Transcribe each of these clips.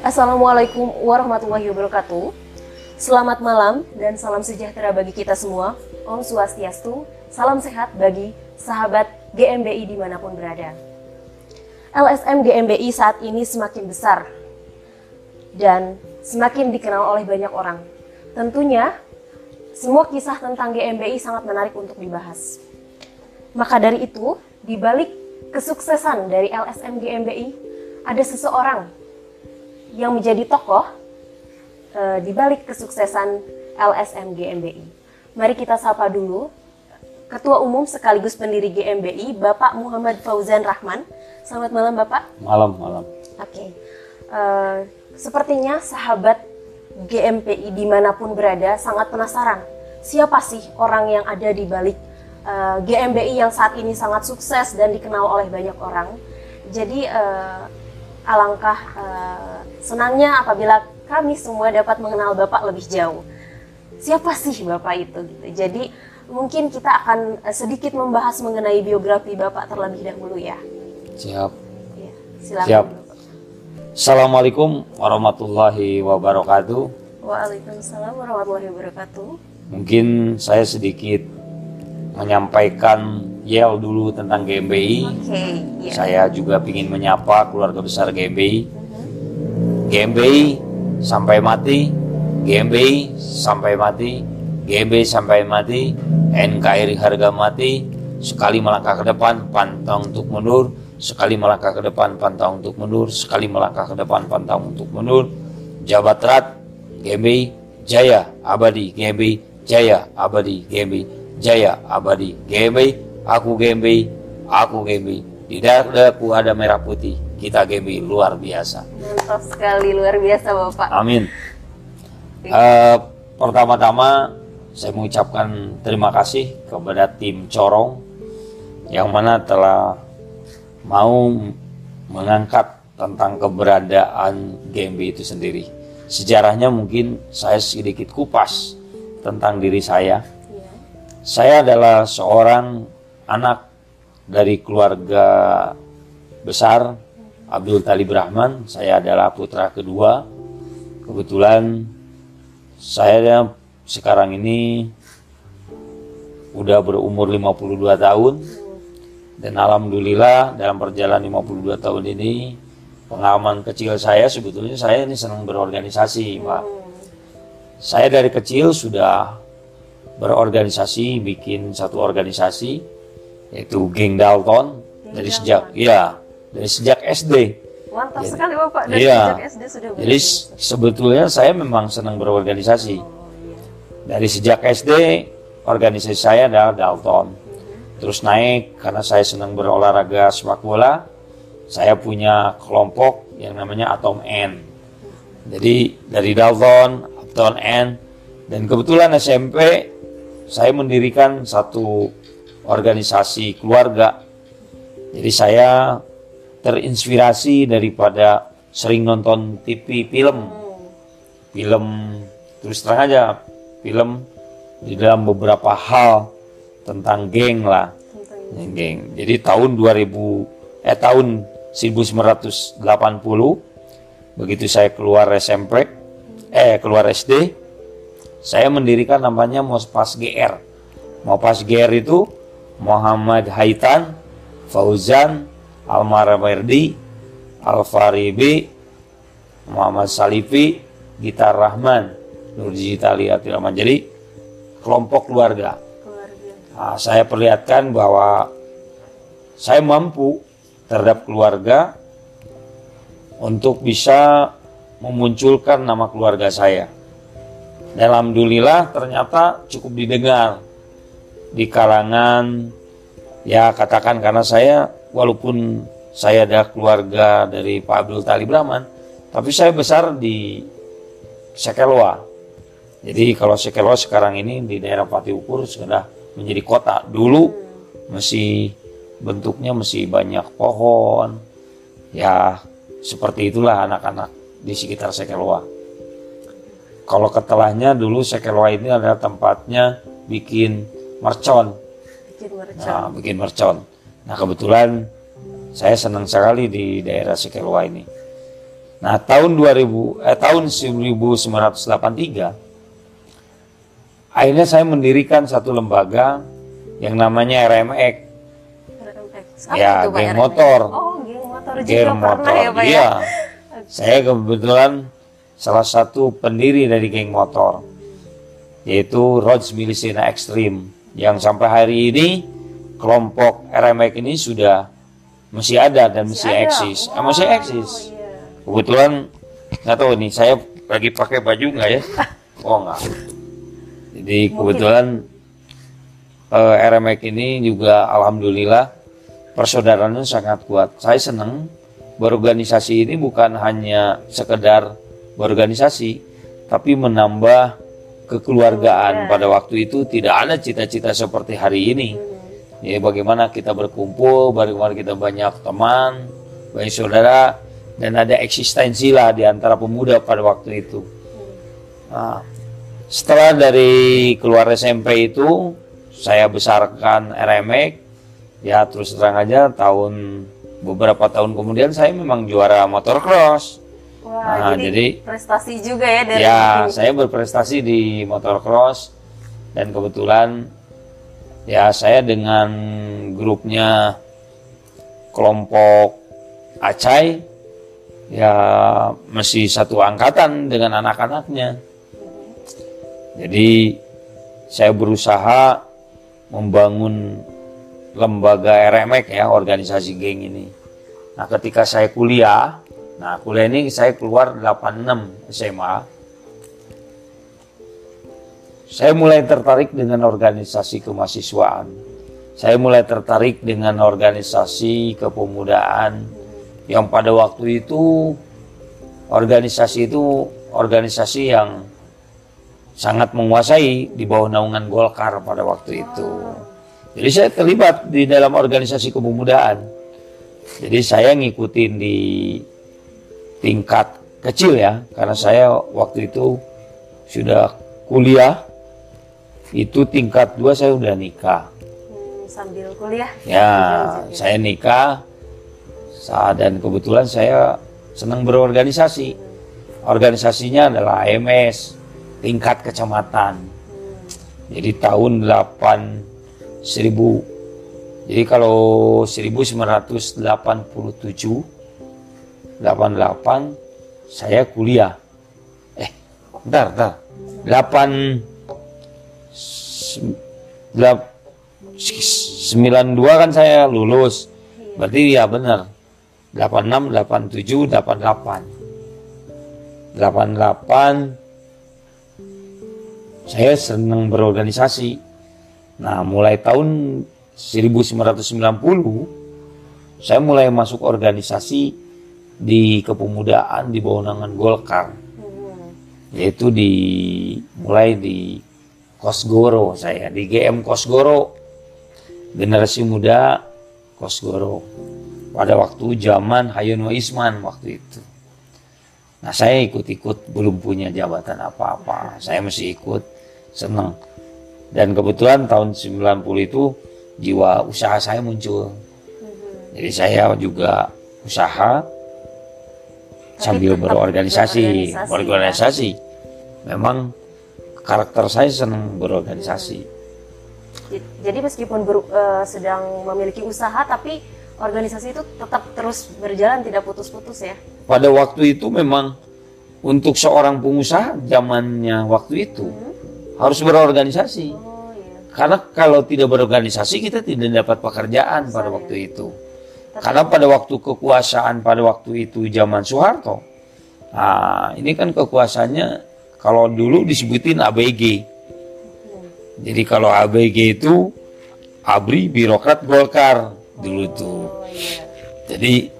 Assalamualaikum warahmatullahi wabarakatuh. Selamat malam dan salam sejahtera bagi kita semua. Om Swastiastu, salam sehat bagi sahabat GMBI di mana pun berada. LSM GMBI saat ini semakin besar dan semakin dikenal oleh banyak orang. Tentunya, semua kisah tentang GMBI sangat menarik untuk dibahas. Maka dari itu, di balik kesuksesan dari LSM GMBI, ada seseorang yang menjadi tokoh uh, di balik kesuksesan LSM GMBI. Mari kita sapa dulu Ketua Umum sekaligus pendiri GMBI, Bapak Muhammad Fauzan Rahman. Selamat malam, Bapak. Malam, malam. Oke. Okay. Uh, eh, sepertinya sahabat GMPI di mana pun berada sangat penasaran siapa sih orang yang ada di balik uh, eh, GMBI yang saat ini sangat sukses dan dikenal oleh banyak orang. Jadi uh, alangkah uh, senangnya apabila kami semua dapat mengenal Bapak lebih jauh. Siapa sih Bapak itu gitu. Jadi mungkin kita akan sedikit membahas mengenai biografi Bapak terlebih dahulu ya. Siap. Ya, silakan. Siap. Assalamualaikum warahmatullahi wabarakatuh. Waalaikumsalam warahmatullahi wabarakatuh. Mungkin saya sedikit menyampaikan Yel dulu tentang GMBI. Okay, yeah. Saya juga ingin menyapa keluarga besar GMBI. GMBI sampai mati, GMBI sampai mati, GMBI sampai mati, NKRI harga mati, sekali melangkah ke depan pantang untuk mundur, sekali melangkah ke depan pantang untuk mundur, sekali melangkah ke depan pantang untuk mundur. Jabat Rat, GMBI Jaya Abadi, GMBI Jaya Abadi, GMBI Jaya Abadi, GMBI aku Gembi, aku Gembi. Di dadaku ada merah putih. Kita Gembi luar biasa. Mantap sekali, luar biasa Bapak. Amin. Uh, pertama-tama saya mengucapkan terima kasih kepada tim Corong yang mana telah mau mengangkat tentang keberadaan Gembi itu sendiri. Sejarahnya mungkin saya sedikit kupas tentang diri saya. Ya. Saya adalah seorang anak dari keluarga besar Abdul Talib Rahman. Saya adalah putra kedua. Kebetulan saya sekarang ini udah berumur 52 tahun dan alhamdulillah dalam perjalanan 52 tahun ini pengalaman kecil saya sebetulnya saya ini senang berorganisasi Pak. Saya dari kecil sudah berorganisasi bikin satu organisasi yaitu geng Dalton geng dari Dalton. sejak ya dari sejak SD. Mantap jadi, sekali Bapak dari iya, sejak SD sudah Jadi sebetulnya saya memang senang berorganisasi. Oh, iya. Dari sejak SD organisasi saya adalah Dalton. Terus naik karena saya senang berolahraga sepak bola. Saya punya kelompok yang namanya Atom N. Jadi dari Dalton, Atom N dan kebetulan SMP saya mendirikan satu organisasi keluarga. Jadi saya terinspirasi daripada sering nonton TV film. Film terus terang aja film di dalam beberapa hal tentang geng lah. Geng. Jadi tahun 2000 eh tahun 1980 begitu saya keluar SMP eh keluar SD saya mendirikan namanya Mospas GR. Mospas GR itu Muhammad Haitan, Fauzan, Almaramerdi, Alfaribi, Muhammad Salifi, Gitar Rahman, Nurji Taliat Rahman. Jadi kelompok keluarga. Nah, saya perlihatkan bahwa saya mampu terhadap keluarga untuk bisa memunculkan nama keluarga saya. Dan Alhamdulillah ternyata cukup didengar di kalangan. Ya katakan karena saya walaupun saya ada keluarga dari Pak Abdul Talib Rahman tapi saya besar di Sekelwa jadi kalau Sekelwa sekarang ini di daerah Pati Ukur sudah menjadi kota. Dulu masih bentuknya masih banyak pohon. Ya seperti itulah anak-anak di sekitar Sekelwa kalau ketelahnya dulu Sekelwa ini adalah tempatnya bikin mercon. Bikin mercon. Nah, bikin mercon. Nah kebetulan saya senang sekali di daerah Sekelwa ini. Nah tahun 2000 eh, tahun 1983 akhirnya saya mendirikan satu lembaga yang namanya RMX. Apa Ya, itu, geng RMX? motor. Oh, geng motor juga Geng pernah motor. ya, Pak ya? Iya. Saya kebetulan salah satu pendiri dari geng motor yaitu Rods Milicena Extreme yang sampai hari ini kelompok RMX ini sudah masih ada dan masih, ada? eksis. Ah, Wow, masih eksis. iya. Kebetulan nggak tahu nih saya lagi pakai baju nggak ya? Oh nggak. Jadi kebetulan eh, RMX ini juga alhamdulillah persaudaraannya sangat kuat. Saya senang berorganisasi ini bukan hanya sekedar berorganisasi, tapi menambah kekeluargaan. Pada waktu itu tidak ada cita-cita seperti hari ini. Ya bagaimana kita berkumpul, bagaimana kita banyak teman, banyak saudara, dan ada eksistensi lah di antara pemuda pada waktu itu. Nah, setelah dari keluar SMP itu, saya besarkan RMX, ya terus terang aja tahun beberapa tahun kemudian saya memang juara motocross. Wah, Nah, jadi, jadi- prestasi juga ya dari Ya, ini. saya berprestasi di motocross dan kebetulan ya saya dengan grupnya kelompok Acai ya masih satu angkatan dengan anak-anaknya. Jadi saya berusaha membangun lembaga RMX ya organisasi geng ini. Nah ketika saya kuliah, nah kuliah ini saya keluar 86 SMA. Saya mulai tertarik dengan organisasi kemahasiswaan. Saya mulai tertarik dengan organisasi kepemudaan yang pada waktu itu organisasi itu organisasi yang sangat menguasai di bawah naungan Golkar pada waktu itu. Jadi saya terlibat di dalam organisasi kepemudaan. Jadi saya ngikutin di tingkat kecil ya, karena saya waktu itu sudah kuliah, itu tingkat dua saya udah nikah. Hmm, sambil kuliah. Ya, saya nikah saat dan kebetulan saya senang berorganisasi. Organisasinya adalah AMS tingkat kecamatan. Jadi tahun 8 1000 jadi kalau 1987 88 saya kuliah. Eh, bentar, bentar. 8 sem- delap- 92 kan saya lulus. Berarti ya benar. 86, 87, 88. 88 saya senang berorganisasi. Nah, mulai tahun 1990 saya mulai masuk organisasi di kepemudaan di bawah Golkar. Yaitu di mulai di Kosgoro saya, di GM Kosgoro. Generasi muda Kosgoro. Pada waktu zaman Hayono Isman waktu itu. Nah saya ikut-ikut belum punya jabatan apa-apa. Saya masih ikut senang. Dan kebetulan tahun 90 itu jiwa usaha saya muncul. Jadi saya juga usaha sambil berorganisasi. berorganisasi, Berorganisasi. Memang karakter saya senang berorganisasi. Jadi meskipun ber- eh, sedang memiliki usaha, tapi organisasi itu tetap terus berjalan tidak putus-putus ya. Pada waktu itu memang untuk seorang pengusaha zamannya waktu itu harus berorganisasi. Oh iya. Karena kalau tidak berorganisasi kita tidak dapat pekerjaan pada waktu itu. Karena pada waktu kekuasaan pada waktu itu zaman Soeharto. Nah, ini kan kekuasaannya kalau dulu disebutin ABG. Jadi kalau ABG itu ABRI Birokrat Golkar dulu tuh. Oh iya. Jadi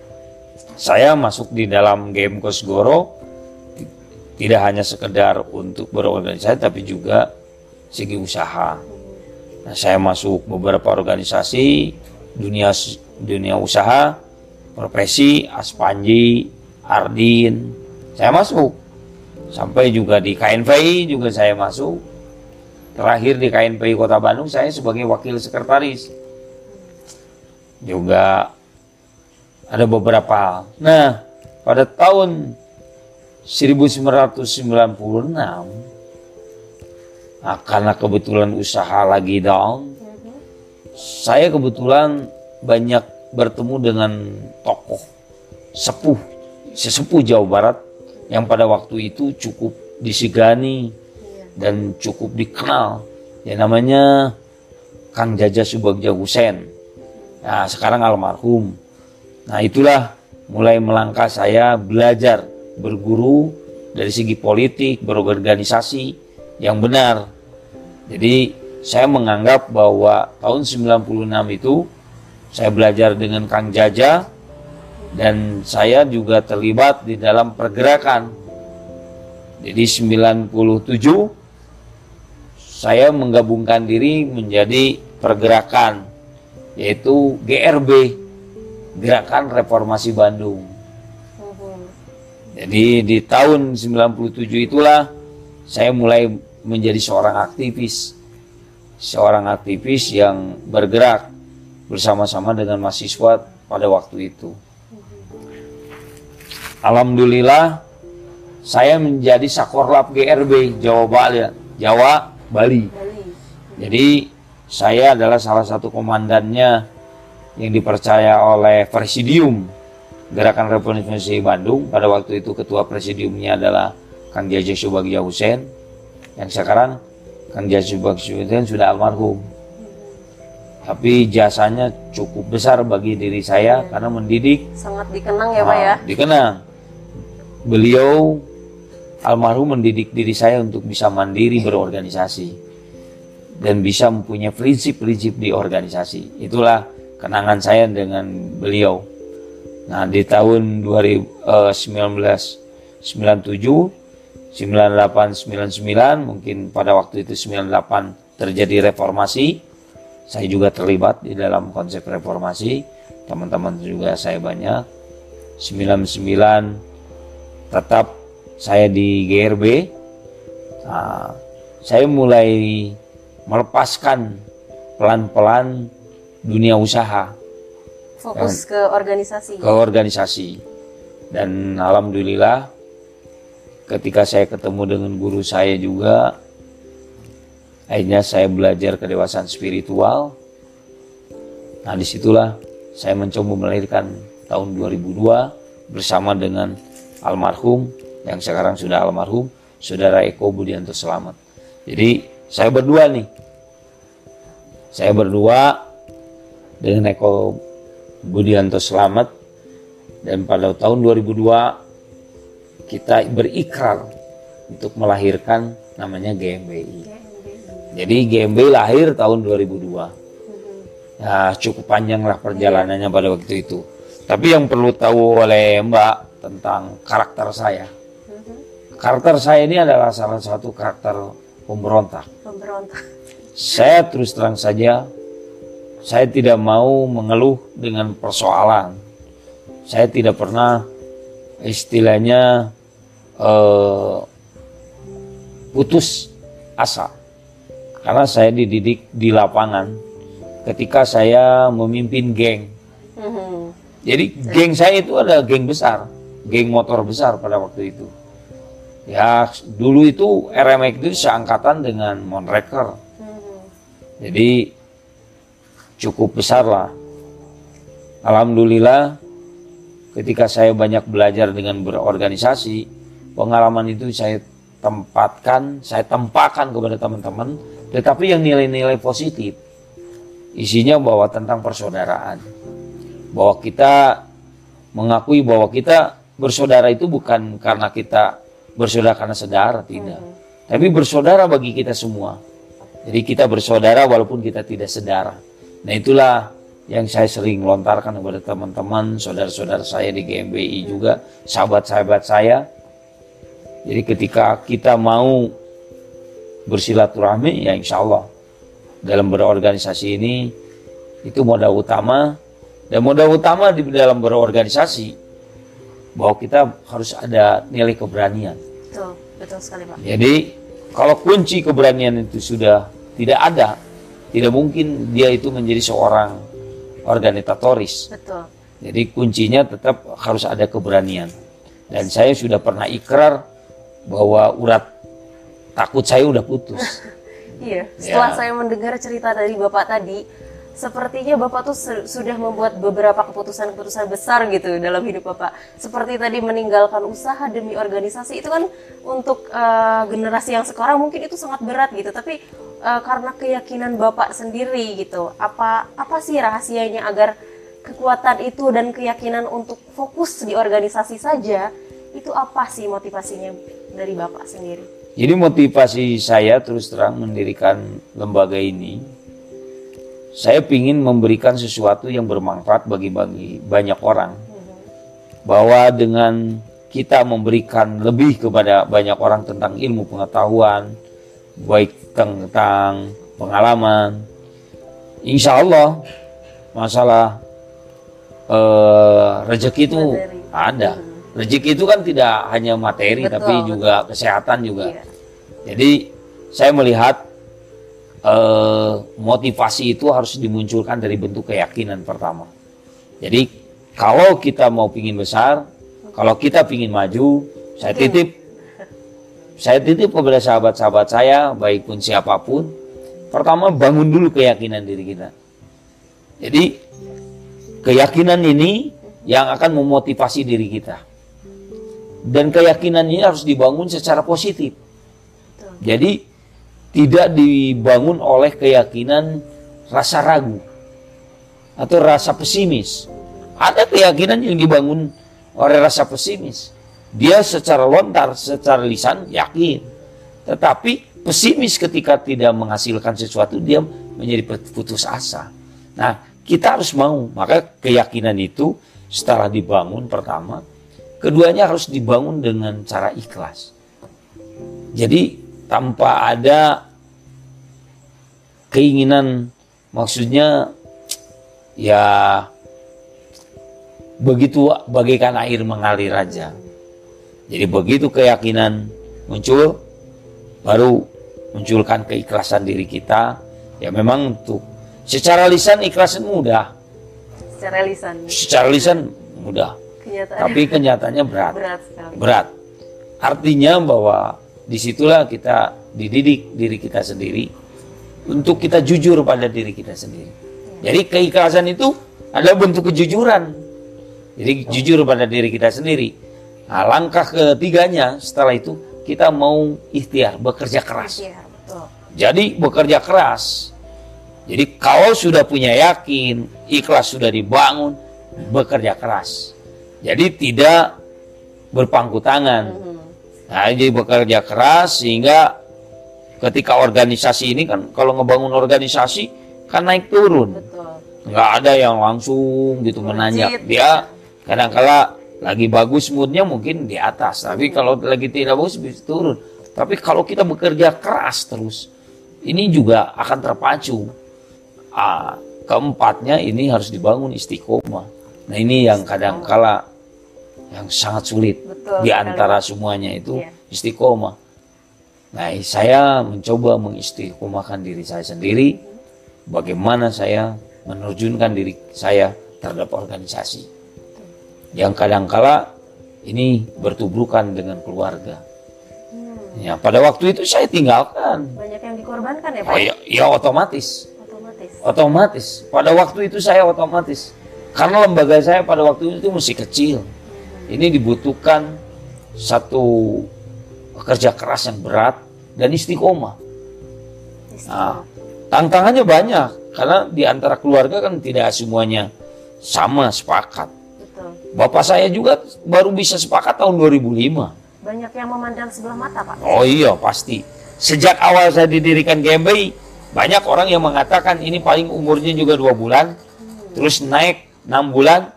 saya masuk di dalam game Kosgoro ti- tidak hanya sekedar untuk berorganisasi tapi juga segi usaha. Nah, saya masuk beberapa organisasi dunia dunia usaha, profesi, Aspanji, Ardin. Saya masuk. Sampai juga di KNPI juga saya masuk. Terakhir di KNPI Kota Bandung saya sebagai wakil sekretaris. juga ada beberapa hal. Nah, pada tahun 1996 nah, karena kebetulan usaha lagi down, saya kebetulan banyak bertemu dengan tokoh sepuh, sesepuh Jawa Barat yang pada waktu itu cukup disegani dan cukup dikenal. Ya namanya Kang Jaja Subagja Husen. Nah, sekarang almarhum. Nah, itulah mulai melangkah saya belajar berguru dari segi politik, berorganisasi yang benar. Jadi, saya menganggap bahwa tahun 96 itu saya belajar dengan Kang Jaja dan saya juga terlibat di dalam pergerakan. Jadi 97 saya menggabungkan diri menjadi pergerakan yaitu GRB Gerakan Reformasi Bandung. Jadi di tahun 97 itulah saya mulai menjadi seorang aktivis. Seorang aktivis yang bergerak bersama-sama dengan mahasiswa pada waktu itu. Alhamdulillah saya menjadi Sakorlap GRB Jawa Bali, Jawa Bali. Jadi saya adalah salah satu komandannya yang dipercaya oleh Presidium Gerakan Reformasi Bandung. Pada waktu itu ketua presidiumnya adalah Kang Jajah Subagja Hussein. Yang sekarang Kang Jajah Subagja Hussein sudah almarhum tapi jasanya cukup besar bagi diri saya karena mendidik. Sangat dikenang ya Pak ya? Ah, dikenang. Beliau almarhum mendidik diri saya untuk bisa mandiri berorganisasi dan bisa mempunyai prinsip-prinsip di organisasi. Itulah kenangan saya dengan beliau. Nah di tahun 2019 97 98 99 mungkin pada waktu itu 98 terjadi reformasi saya juga terlibat di dalam konsep reformasi. Teman-teman juga saya banyak. 99 tetap saya di GRB nah, saya mulai melepaskan pelan-pelan dunia usaha. Fokus ke organisasi. ke organisasi. Dan alhamdulillah ketika saya ketemu dengan guru saya juga Akhirnya saya belajar kedewasaan spiritual. Nah di situlah saya mencoba melahirkan tahun 2002 bersama dengan almarhum yang sekarang sudah almarhum, saudara Eko Budianto Selamat. Jadi saya berdua nih, saya berdua dengan Eko Budianto Selamat dan pada tahun 2002 kita berikrar untuk melahirkan namanya GMBI. Jadi GMB lahir tahun 2002. Ya cukup panjang lah perjalanannya pada waktu itu. Tapi yang perlu tahu oleh Mbak tentang karakter saya. Karakter saya ini adalah salah satu karakter pemberontak. Pemberontak. Saya terus terang saja, saya tidak mau mengeluh dengan persoalan. Saya tidak pernah istilahnya uh, putus asa karena saya dididik di lapangan ketika saya memimpin geng. Mm-hmm. Jadi geng saya itu ada geng besar, geng motor besar pada waktu itu. Ya dulu itu RMX itu seangkatan dengan Monreker. Mm-hmm. Jadi cukup besar lah. Alhamdulillah ketika saya banyak belajar dengan berorganisasi, pengalaman itu saya tempatkan, saya tempakan kepada teman-teman tetapi yang nilai-nilai positif isinya bahwa tentang persaudaraan. Bahwa kita mengakui bahwa kita bersaudara itu bukan karena kita bersaudara karena saudara, tidak. Hmm. Tapi bersaudara bagi kita semua. Jadi kita bersaudara walaupun kita tidak sedara. Nah itulah yang saya sering lontarkan kepada teman-teman, saudara-saudara saya di GMBI juga, sahabat-sahabat saya. Jadi ketika kita mau bersilaturahmi ya insya Allah dalam berorganisasi ini itu modal utama dan modal utama di dalam berorganisasi bahwa kita harus ada nilai keberanian. Betul, betul sekali Pak. Jadi kalau kunci keberanian itu sudah tidak ada, tidak mungkin dia itu menjadi seorang organitatoris. Betul. Jadi kuncinya tetap harus ada keberanian. Dan saya sudah pernah ikrar bahwa urat takut saya udah putus. Iya, setelah Ya. saya mendengar cerita dari Bapak tadi, sepertinya Bapak tuh su- sudah membuat beberapa keputusan-keputusan besar gitu dalam hidup Bapak. Seperti tadi meninggalkan usaha demi organisasi itu kan untuk eh, generasi yang sekarang mungkin itu sangat berat gitu, tapi eh, karena keyakinan Bapak sendiri gitu, apa apa sih rahasianya agar kekuatan itu dan keyakinan untuk fokus di organisasi saja itu apa sih motivasinya dari Bapak sendiri? Jadi motivasi saya terus terang mendirikan lembaga ini, saya ingin memberikan sesuatu yang bermanfaat bagi bagi banyak orang. Bahwa dengan kita memberikan lebih kepada banyak orang tentang ilmu pengetahuan, baik tentang pengalaman, insya Allah masalah eh, rezeki itu ada. Rezeki itu kan tidak hanya materi, Betul, tapi betul. juga kesehatan juga. Iya. Jadi saya melihat eh, motivasi itu harus dimunculkan dari bentuk keyakinan pertama. Jadi kalau kita mau pingin besar, kalau kita pingin maju, saya titip, saya titip kepada sahabat-sahabat saya, baik pun siapa pun, pertama bangun dulu keyakinan diri kita. Jadi keyakinan ini yang akan memotivasi diri kita. Dan keyakinan ini harus dibangun secara positif. Betul. Jadi tidak dibangun oleh keyakinan rasa ragu atau rasa pesimis. Ada keyakinan yang dibangun oleh rasa pesimis. Dia secara lontar, secara lisan yakin. Tetapi pesimis ketika tidak menghasilkan sesuatu dia menjadi putus asa. Nah, kita harus mau. Maka keyakinan itu setelah dibangun pertama, keduanya harus dibangun dengan cara ikhlas. Jadi tanpa ada keinginan maksudnya ya begitu bagaikan air mengalir aja. Jadi begitu keyakinan muncul baru munculkan keikhlasan diri kita. Ya memang untuk secara lisan ikhlasan mudah, secara lisan secara lisan mudah, kenyataan tapi kenyataannya berat berat sekali berat. Artinya bahwa di situlah kita dididik diri kita sendiri untuk kita jujur pada diri kita sendiri. Jadi keikhlasan itu adalah bentuk kejujuran. Jadi jujur pada diri kita sendiri. Nah, langkah ketiganya setelah itu kita mau ikhtiar, bekerja keras. Iya, betul Jadi bekerja keras. Jadi kalau sudah punya yakin, ikhlas sudah dibangun, bekerja keras. Jadi tidak berpangku tangan. Mhm. Nah, jadi bekerja keras sehingga ketika organisasi ini kan kalau ngebangun organisasi kan naik turun. betul Nggak ada yang langsung gitu menanjak. Melejit. Dia kadang-kala lagi bagus moodnya mungkin di atas, tapi kalau lagi tidak bagus bisa turun. Tapi kalau kita bekerja keras terus, ini juga akan terpacu. Ah, keempatnya ini harus dibangun istiqomah. Nah ini yang kadang-kala yang sangat sulit Betul di antara semuanya itu Iya. istiqomah. Nah saya mencoba mengistiqomahkan diri saya sendiri. Bagaimana saya menerjunkan diri saya terhadap organisasi. Yang kadangkala ini bertubrukan dengan keluarga. Hmm, Ya, pada waktu itu saya tinggalkan. banyak yang dikorbankan ya pak Oh ya, ya otomatis. otomatis Otomatis. Pada waktu itu saya otomatis. Karena lembaga saya pada waktu itu masih kecil. Ini dibutuhkan satu kerja keras yang berat dan istiqomah. Nah, tantangannya banyak karena di antara keluarga kan tidak semuanya sama sepakat. betul Bapak saya juga baru bisa sepakat tahun 2005. banyak yang memandang sebelah mata pak Oh iya pasti. Sejak awal saya didirikan GMBI, banyak orang yang mengatakan ini paling umurnya juga dua bulan, terus naik enam bulan,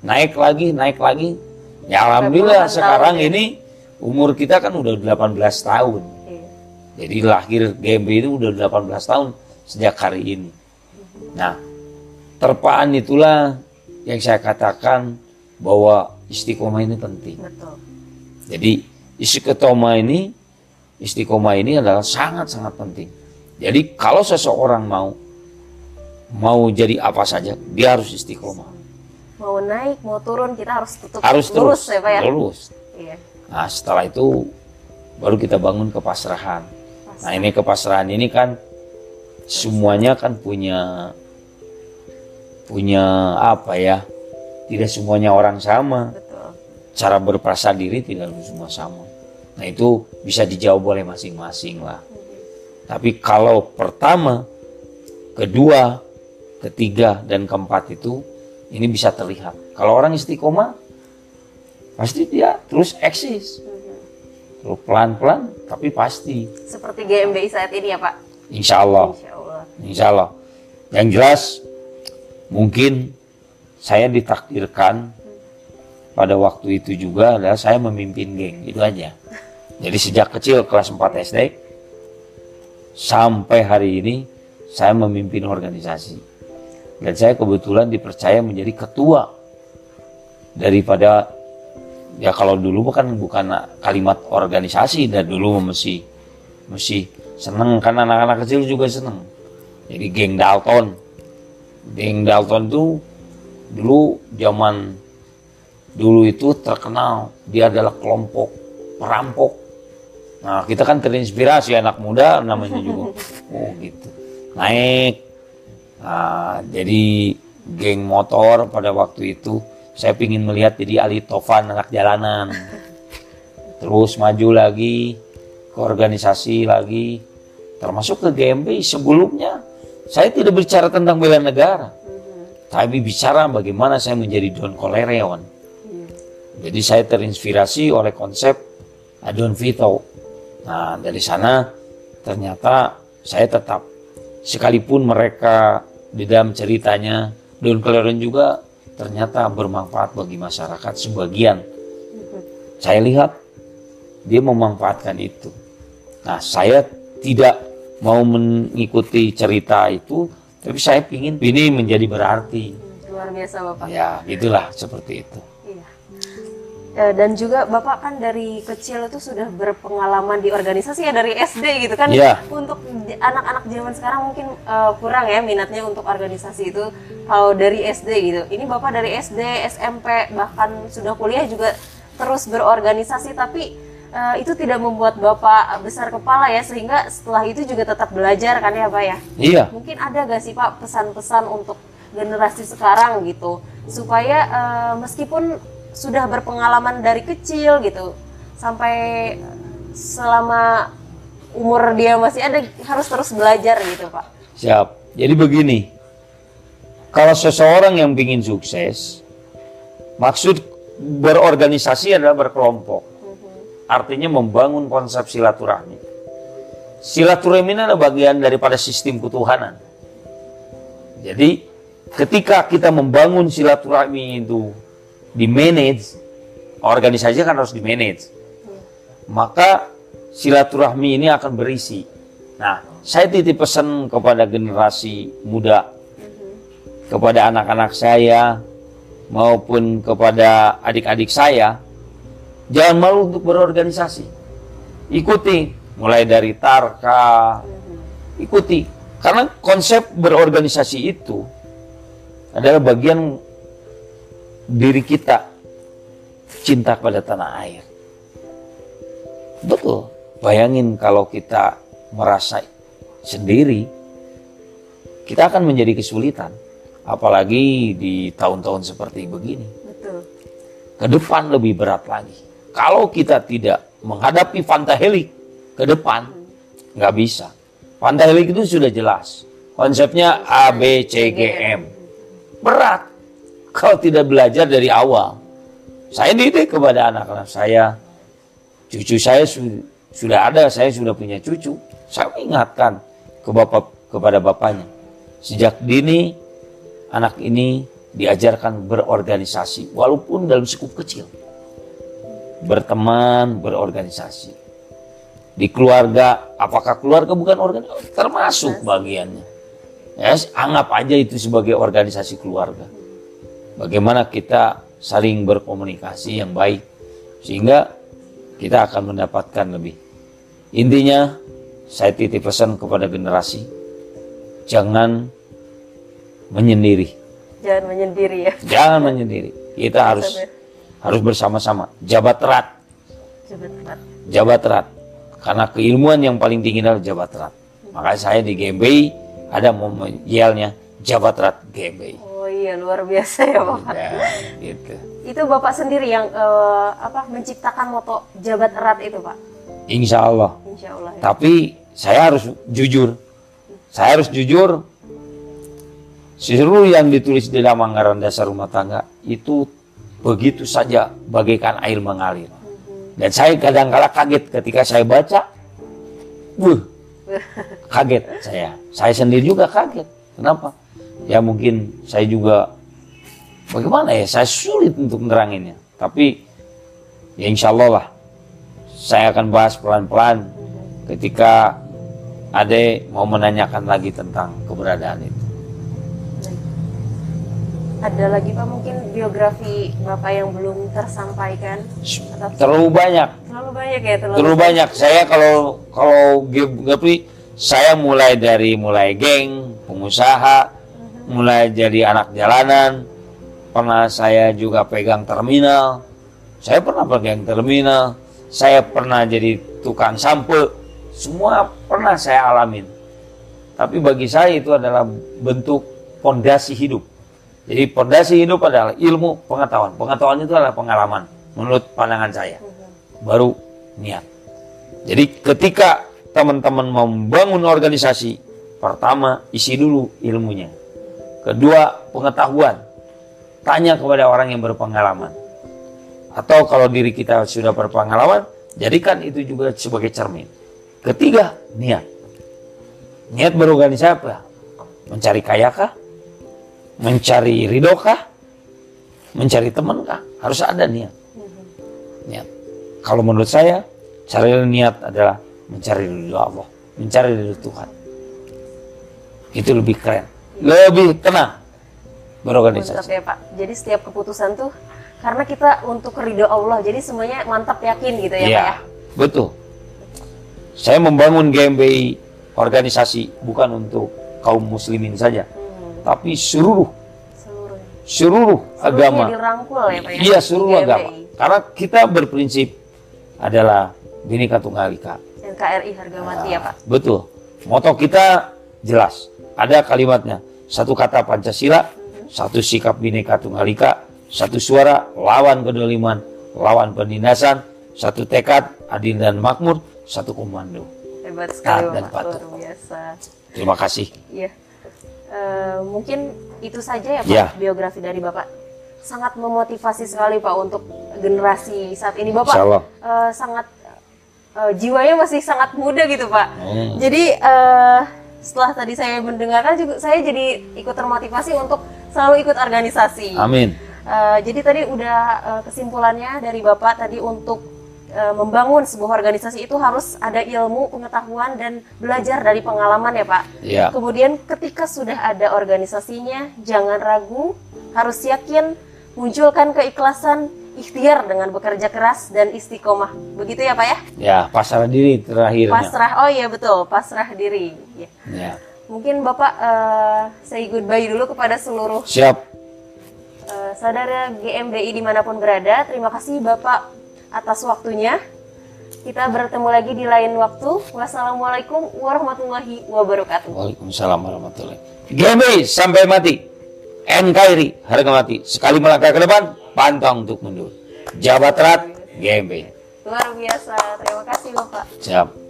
naik lagi, naik lagi. Ya alhamdulillah sekarang tahun ya. ini umur kita kan udah 18 tahun. Iya. Jadi lahir GMBI itu udah 18 tahun sejak hari ini. Nah, terpaan itulah yang saya katakan bahwa istiqomah ini penting. betul Jadi istiqomah ini istiqomah ini adalah sangat-sangat penting. Jadi kalau seseorang mau mau jadi apa saja dia harus istiqomah Mau naik, mau turun, kita harus tutup harus lurus terus ya Pak ya? lurus. Iya. nah setelah itu baru kita bangun kepasrahan nah ini kepasrahan ini kan semuanya kan punya punya apa ya? Tidak semuanya orang sama. Betul. cara berperasa diri tidak semua sama. Nah itu bisa dijawab oleh masing-masing lah. Tapi kalau pertama kedua ketiga dan keempat itu ini bisa terlihat kalau orang istiqomah pasti dia terus eksis terus pelan-pelan tapi pasti Seperti GMBI saat ini ya Pak? insya Allah Insya Allah. Insya Allah. Yang jelas mungkin saya ditakdirkan pada waktu itu juga adalah saya memimpin geng itu aja. Jadi sejak kecil kelas 4 SD sampai hari ini saya memimpin organisasi. Dan saya kebetulan dipercaya menjadi ketua daripada ya kalau dulu kan bukan kalimat organisasi dan dulu mesti mesti seneng kan anak-anak kecil juga seneng. Jadi geng Dalton. Geng Dalton itu dulu zaman dulu itu terkenal dia adalah kelompok perampok. Nah kita kan terinspirasi anak muda namanya juga. Oh gitu. Naik nah, jadi geng motor pada waktu itu saya ingin melihat jadi Ali Tovan anak jalanan. Terus maju lagi ke organisasi lagi termasuk ke GMB sebelumnya. Saya tidak bicara tentang bela negara tapi bicara bagaimana saya menjadi Don Kolereon jadi saya terinspirasi oleh konsep Don Vito. Nah dari sana ternyata saya tetap sekalipun mereka di dalam ceritanya Don Kolereon juga ternyata bermanfaat bagi masyarakat sebagian saya lihat dia memanfaatkan itu Nah, saya tidak mau mengikuti cerita itu, tapi saya ingin ini menjadi berarti. Luar biasa Bapak. Ya, itulah seperti itu. Eh, dan juga Bapak kan dari kecil itu sudah berpengalaman di organisasi ya dari SD gitu kan. Iya. Untuk anak-anak zaman sekarang mungkin eh, kurang ya minatnya untuk organisasi itu kalau dari SD gitu. Ini Bapak dari SD, SMP bahkan sudah kuliah juga terus berorganisasi tapi eh, itu tidak membuat Bapak besar kepala ya sehingga setelah itu juga tetap belajar kan ya Pak ya. Iya, Mungkin ada gak sih Pak pesan-pesan untuk generasi sekarang gitu supaya eh, meskipun sudah berpengalaman dari kecil gitu sampai selama umur dia masih ada harus terus belajar gitu Pak. siap. Jadi begini, kalau seseorang yang ingin sukses, maksud berorganisasi adalah berkelompok. Artinya membangun konsep silaturahmi. Silaturahmi ini adalah bagian daripada sistem ketuhanan. Jadi ketika kita membangun silaturahmi itu di manage, organisasi kan harus di manage. Maka silaturahmi ini akan berisi. Nah, saya titip pesan kepada generasi muda, kepada anak-anak saya maupun kepada adik-adik saya, jangan malu untuk berorganisasi. Ikuti mulai dari Tarka, ikuti. Karena konsep berorganisasi itu adalah bagian diri kita cinta pada tanah air. Betul. Bayangin kalau kita merasa sendiri, kita akan menjadi kesulitan. Apalagi di tahun-tahun seperti begini. Betul. Ke depan lebih berat lagi. Kalau kita tidak menghadapi fantahelik ke depan, nggak bisa. Fantahelik itu sudah jelas. Konsepnya A, B, C, G, M. Berat. Kalau tidak belajar dari awal. Saya didik kepada anak-anak saya. Cucu saya su- sudah ada, saya sudah punya cucu. Saya ingatkan ke bapak kepada bapaknya. Sejak dini anak ini diajarkan berorganisasi walaupun dalam skup kecil. Berteman, berorganisasi. Di keluarga, apakah keluarga bukan organisasi? Termasuk bagiannya. Ya, anggap aja itu sebagai organisasi keluarga. Bagaimana kita saling berkomunikasi yang baik sehingga kita akan mendapatkan lebih. Intinya saya titip pesan kepada generasi jangan menyendiri. Jangan menyendiri ya. Jangan menyendiri. Kita harus harus bersama-sama. Jabat erat. Jabat erat. Jabat erat. Karena keilmuan yang paling tinggi adalah jabat erat. Makanya saya di GMBI ada yelnya jabat erat GMBI. Iya luar biasa ya Bapak. Ya, gitu. Itu Bapak sendiri yang eh, apa menciptakan moto jabat erat itu Pak? Insya Allah. Insya Allah ya. Tapi saya harus jujur. Saya harus jujur. Seluruh yang ditulis di dalam anggaran dasar rumah tangga itu begitu saja bagaikan air mengalir. Dan saya kadang-kala kaget ketika saya baca. Wuh, kaget saya. Saya sendiri juga kaget. Kenapa? Ya mungkin saya juga bagaimana ya? Saya sulit untuk meneranginnya. Tapi ya insya Allah lah. Saya akan bahas pelan-pelan ketika Ade mau menanyakan lagi tentang keberadaan itu. Ada lagi Pak mungkin biografi Bapak yang belum tersampaikan? Atau Terlalu banyak, terlalu banyak ya terlalu, terlalu banyak. Saya kalau kalau Gapri, saya mulai dari mulai geng, pengusaha, mulai jadi anak jalanan, pernah saya juga pegang terminal, saya pernah pegang terminal, saya pernah jadi tukang sampo, semua pernah saya alamin. Tapi bagi saya itu adalah bentuk pondasi hidup. Jadi pondasi hidup adalah ilmu pengetahuan. Pengetahuan itu adalah pengalaman menurut pandangan saya. Baru niat. Jadi ketika teman-teman membangun organisasi, pertama isi dulu ilmunya. Kedua, pengetahuan. Tanya kepada orang yang berpengalaman. Atau kalau diri kita sudah berpengalaman, jadikan itu juga sebagai cermin. Ketiga, niat. Niat berorganisasi apa? Mencari kaya kah? Mencari ridho kah? Mencari teman kah? Harus ada niat. Niat. Kalau menurut saya, cara niat adalah mencari ridho Allah, mencari ridho Tuhan. Itu lebih keren, lebih tenang Mantap berorganisasi. ya Pak. Jadi setiap keputusan tuh karena kita untuk ridho Allah, jadi semuanya mantap yakin gitu ya, Pak ya. Iya, betul. Saya membangun GMBI organisasi bukan untuk kaum muslimin saja, Hmm, tapi seluruh seluruhnya. seluruh agama. Dirangkul ya Pak ya. Iya, seluruh GMBI. agama. Karena kita berprinsip adalah Bhinneka Tunggal Ika. NKRI harga mati ya Pak. Betul. Moto kita jelas. Ada kalimatnya. Satu kata Pancasila, satu sikap Bhinneka Tunggal Ika, satu suara lawan kedoliman, lawan penindasan, satu tekad adil dan makmur, satu komando. Hebat sekali Taat dan patuh. luar biasa. Terima kasih. Iya. Eh, mungkin itu saja ya Pak Iya. biografi dari Bapak. Sangat memotivasi sekali Pak untuk generasi saat ini Bapak. Eh, sangat eh, jiwanya masih sangat muda gitu Pak. Hmm. Jadi eh, setelah tadi saya mendengarkan juga saya jadi ikut termotivasi untuk selalu ikut organisasi. Amin. Eh, jadi tadi udah eh, kesimpulannya dari Bapak tadi untuk eh, membangun sebuah organisasi itu harus ada ilmu, pengetahuan dan belajar dari pengalaman ya Pak. Ya. Kemudian ketika sudah ada organisasinya, jangan ragu, harus yakin, munculkan keikhlasan, ikhtiar dengan bekerja keras dan istiqomah. Begitu ya Pak ya? Ya, pasrah diri terakhirnya. Pasrah, oh iya betul, pasrah diri. Ya. Ya. Mungkin Bapak eh, say goodbye dulu kepada seluruh Siap. Eh, saudara GMBI di mana pun berada, terima kasih Bapak atas waktunya. Kita bertemu lagi di lain waktu. Wassalamualaikum warahmatullahi wabarakatuh. Waalaikumsalam warahmatullahi GMBI sampai mati. NKRI harga mati. Sekali melangkah ke depan, pantang untuk mundur. Jabat erat GMBI. Luar biasa. Terima kasih Bapak. Siap.